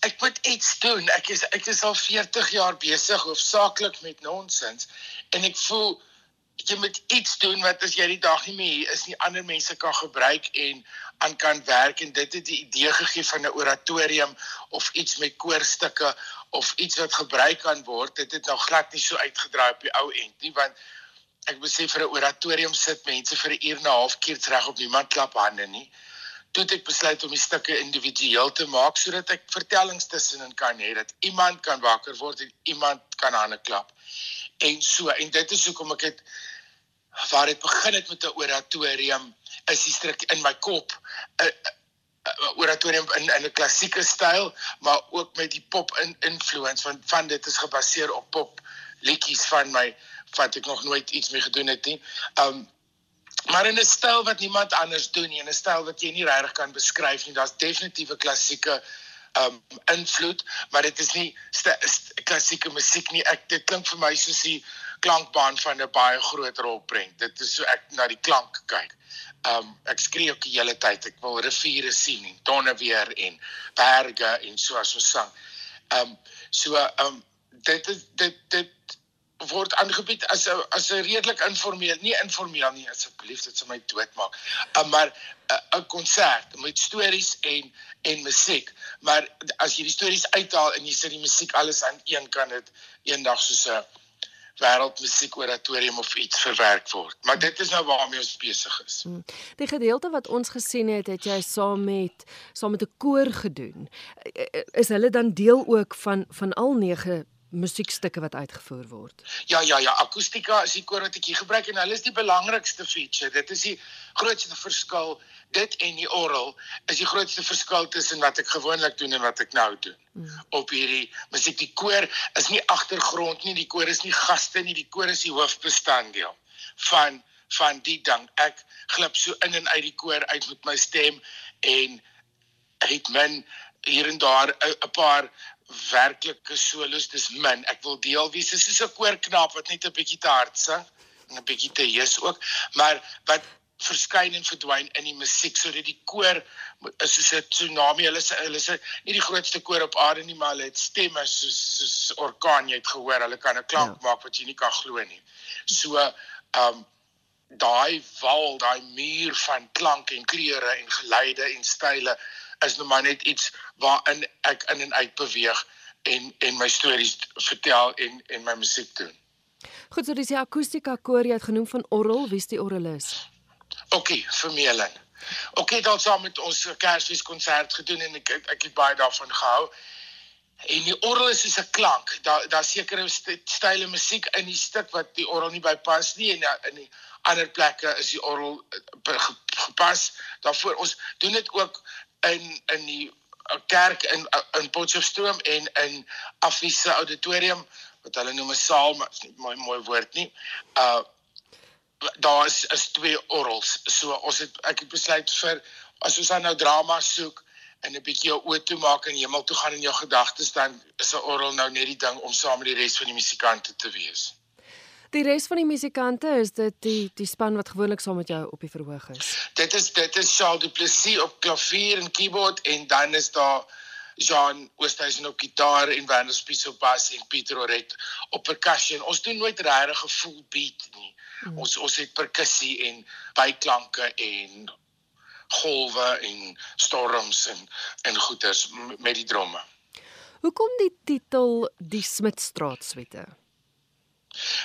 ek moet iets doen. Ek is ek is al 40 jaar besig hoofsaaklik met nonsens en ek voel jy moet iets doen wat as jy die dag nie meer hier is nie ander mense kan gebruik en aan kan werk en dit het die idee gegee van 'n oratorium of iets met koorstukke of iets wat gebruik kan word. Dit het nou glad nie so uitgedraai op die ou end nie want ek besef vir 'n oratorium sit mense vir 'n uur en 'n half keer reg op niemand klap hande nie. Toe het ek besluit om die stukke individueel te maak sodat ek vertellings tussenin kan hê dat iemand kan wakker word en iemand kan hande klap. En so en dit is hoekom ek het waar dit begin het met 'n oratorium is die stryk in my kop 'n oratorium in in 'n klassieke styl maar ook met die pop in influence want van dit is gebaseer op pop liedjies van my wat ek nog nooit iets mee gedoen het nie. Um maar in 'n styl wat niemand anders doen nie, in 'n styl wat jy nie regtig kan beskryf nie. Daar's definitief 'n klassieke um invloed, maar dit is nie klassieke musiek nie. Ek dit klink vir my soos die klankbaan van 'n baie groot rolprent. Dit is so ek na die klank kyk. Um ek skree ook die hele tyd. Ek wil riviere sien en tonne weer en berge en so as ons sang. Um so um dit is dit dit word aangebied as 'n as 'n redelik informeel, nie informeel nie asseblief, dit sal my doodmaak. Um, maar 'n konsert met stories en en musiek. Maar as jy die stories uithaal en jy sit die musiek alles aan een kan dit eendag soos 'n wêreldmusiek oratorium of iets verwerk word. Maar dit is nou waarmee ons besig is. Hmm. Die gedeelte wat ons gesien het, het jy saam met saam met 'n koor gedoen. Is hulle dan deel ook van van al 9 musiekstukke wat uitgevoer word. Ja ja ja, akustika is die koor wat ek hier gebruik en hulle is die belangrikste feature. Dit is die grootste verskil dit en die orgel is die grootste verskil tussen wat ek gewoonlik doen en wat ek nou doen. Mm. Op hierdie musiek die koor is nie agtergrond nie, die koor is nie gaste nie, die koor is die hoofbestanddeel van van die ding. Ek glip so in en uit die koor uit met my stem en het min hier en daar 'n paar werklike solos dis min. Ek wil deel wie se soos 'n koorknaap wat net 'n bietjie te hard sing en 'n bietjie te hees ook, maar wat verskyn en verdwyn in die musiek sodat die koor is soos 'n tsunami. Hulle is hulle is nie die grootste koor op aarde nie, maar hulle het stemme soos soos orkaan jy het gehoor. Hulle kan 'n klank ja. maak wat jy nie kan glo nie. So um daai wal, daai muur van klank en kleure en geluide en style is nou maar net iets waarin ek in en uit beweeg en en my stories vertel en en my musiek doen. Goed, so dis die akustika koor jy het genoem van Orrel, wie's die Orrel is? OK, Vermeulen. OK, dan saam met ons Kersfees konsert gedoen en ek ek het baie daarvan gehou. En die orgel is 'n klank. Daar daar sekere style musiek in die stuk wat die orgel nie bypas nie en in die ander plekke is die orgel eh, gepas. Daarvoor ons doen dit ook in in die eh, kerk in eh, in Potchefstroom en in Afise auditorium wat hulle noem 'n saal, maar is nie mooi mooi woord nie. Uh daar is is twee orgels. So ons het ek het besluit vir as ons nou drama soek en 'n bietjie jou oë toe maak en hemel toe gaan in jou gedagtes dan is 'n orgel nou net die ding om saam met die res van die musikante te wees. Die res van die musikante is dit die die span wat gewoonlik saam met jou op die verhoog is. Dit is dit is Charles Du Plessis op klavier en keyboard en dan is daar Jean Oosthuizen op gitaar en Werner Spies op bas en Pieter Oret op percussion. Ons doen nooit regtig 'n full beat nie. Mm. Ons ons het perkussie en byklanke en golwe en storms en en goeters met die dromme. Hoekom die titel Die Smitstraat Suite?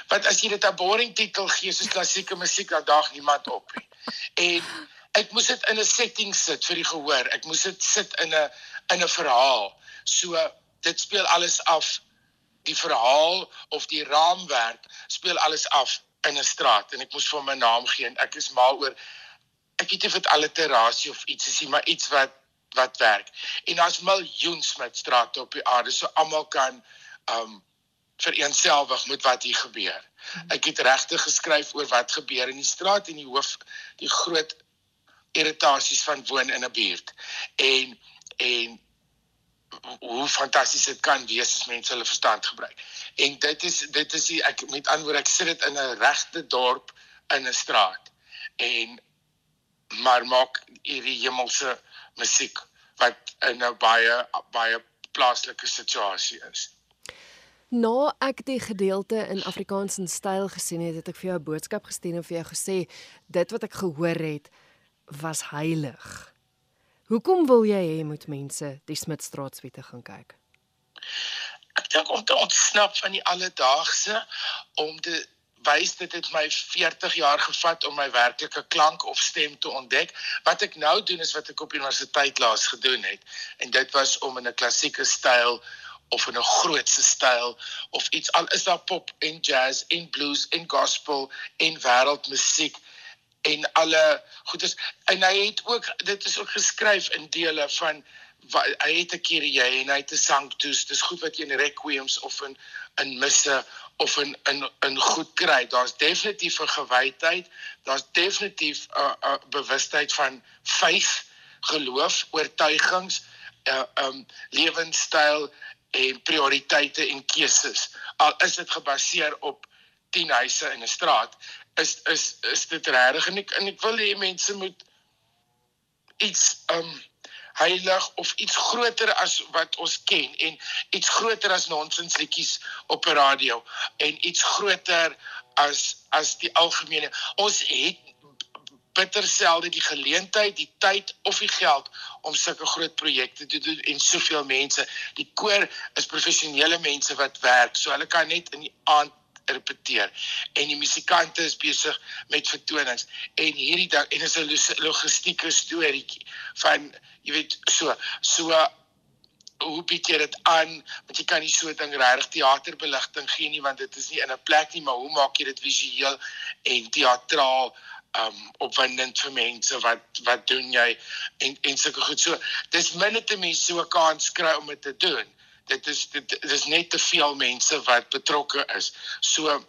Want as jy dit 'n boring titel gee soos klassieke musiek, dan daag niemand op nie. En ek moes dit in 'n setting sit vir die gehoor. Ek moes dit sit in 'n in 'n verhaal. So dit speel alles af die verhaal of die raamwerk speel alles af in 'n straat en ek moes vir 'n naam gee en ek is mal oor ek weet nie of dit alliterasie of iets is nie, maar iets wat wat werk. En daar's miljoens met strate op die aarde, so almal kan um vereenselwig met wat hier gebeur. Ek het regtig geskryf oor wat gebeur in die straat en die hoof die groot irritasies van woon in 'n buurt. En en hoe fantasties dit kan wees as mense hulle verstand gebruik. En dit is dit is die, ek met antwoord ek sit dit in 'n regte dorp in 'n straat. En maar maak hierdie hemelse musiek wat in 'n baie baie plaaslike situasie is. Na ek die gedeelte in Afrikaans in styl gesien het, het ek vir jou 'n boodskap gestuur en vir jou gesê dit wat ek gehoor het was heilig. Hoekom wil jy hê moet mense die Smitstraat suite gaan kyk? Ek dink om te ontsnap van die alledaagse om te wys dit het my 40 jaar gevat om my werklike klank of stem te ontdek. Wat ek nou doen is wat ek op universiteit laas gedoen het en dit was om in 'n klassieke styl of in 'n grootse styl of iets al is daar pop en jazz en blues en gospel en wêreldmusiek en alle goeders en hy het ook dit is ook geskryf in dele van wat, hy het 'n keer jy en hy het 'n sanctus dis goed wat jy in requiems of in in misse of in in in goed kry. Daar's definitief 'n gewydheid. Daar's definitief 'n uh, uh, bewustheid van faith, geloof, oortuigings, 'n uh, um lewenstyl en prioriteite en keuses. Al is dit gebaseer op 10 huise in 'n straat, is is is dit regtig en ek en ek wil hê mense moet iets um heilig of iets groter as wat ons ken en iets groter as nonsens liedjies op 'n radio en iets groter as as die algemene ons het bitter selde die geleentheid, die tyd of die geld om sulke groot projekte te doen en soveel mense. Die koor is professionele mense wat werk, so hulle kan net in die aand repeteer. En die musikante is besig met vertonings. En hierdie ding en is 'n logistieke storieetjie van jy weet so so hoe bied jy dit aan? Want jy kan nie so ding regtig teaterbeligting gee nie want dit is nie in 'n plek nie maar hoe maak jy dit visueel en teatraal um opwindend vir mense wat wat doen jy en en sulke goed. So dis minne te mense so kans kry om dit te doen. Dit is dit, dit is net te veel mense wat betrokke is. So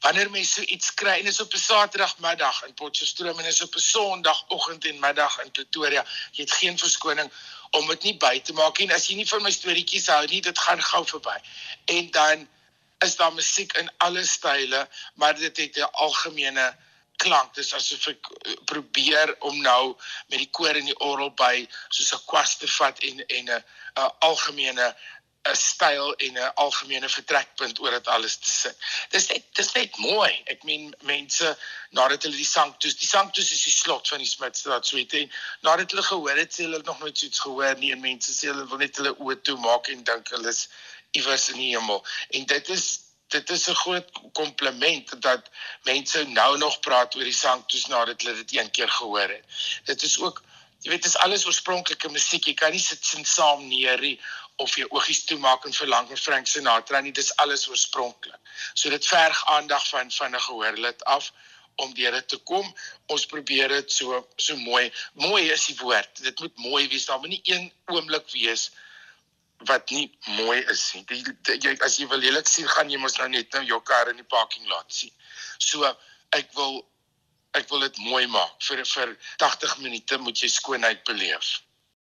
wanneer mense so iets kry en is op 'n Saterdagmiddag in Potchefstroom en is op 'n Sondagoggend en middag in Pretoria, jy het geen verskoning om dit nie by te maak. En as jy nie van my storieetjies hou nie, dit gaan gou verby. En dan is daar musiek in alle style, maar dit het 'n algemene klank. Dis asof ek eh, probeer om nou met die koor en die orgel by soos 'n kwas te vat en en 'n algemene 'n styl en 'n algemene vertrekpunt oor dit alles te sit. Dis net dis net mooi. Ek meen mense nadat hulle die sanctus, die sanctus is die slot van die Smitstraat suite en nadat hulle gehoor het, sê hulle nog nooit iets gehoor nie en mense sê hulle wil net hulle oë toe maak en dink hulle is iewers in die hemel. En dit is dit is 'n groot kompliment dat mense nou nog praat oor die sanctus nadat hulle dit een keer gehoor het. Dit is ook Jy weet dit is alles oorspronklike musiek. Jy kan nie sit sin saam neer nie of jou oogies toemaak en verlang vir Frank Sinatra nie. Dis alles oorspronklik. So dit verg aandag van van 'n gehoorlid af om deur dit te kom. Ons probeer dit so so mooi. Mooi is die woord. Dit moet mooi wees. Daar moet nie een oomblik wees wat nie mooi is nie. Die, die, jy as jy wil lelik sien, gaan jy mos nou net nou jou kar in die parking lot sien. So ek wil ek wil dit mooi maak. Vir vir 80 minute moet jy skoonheid beleef.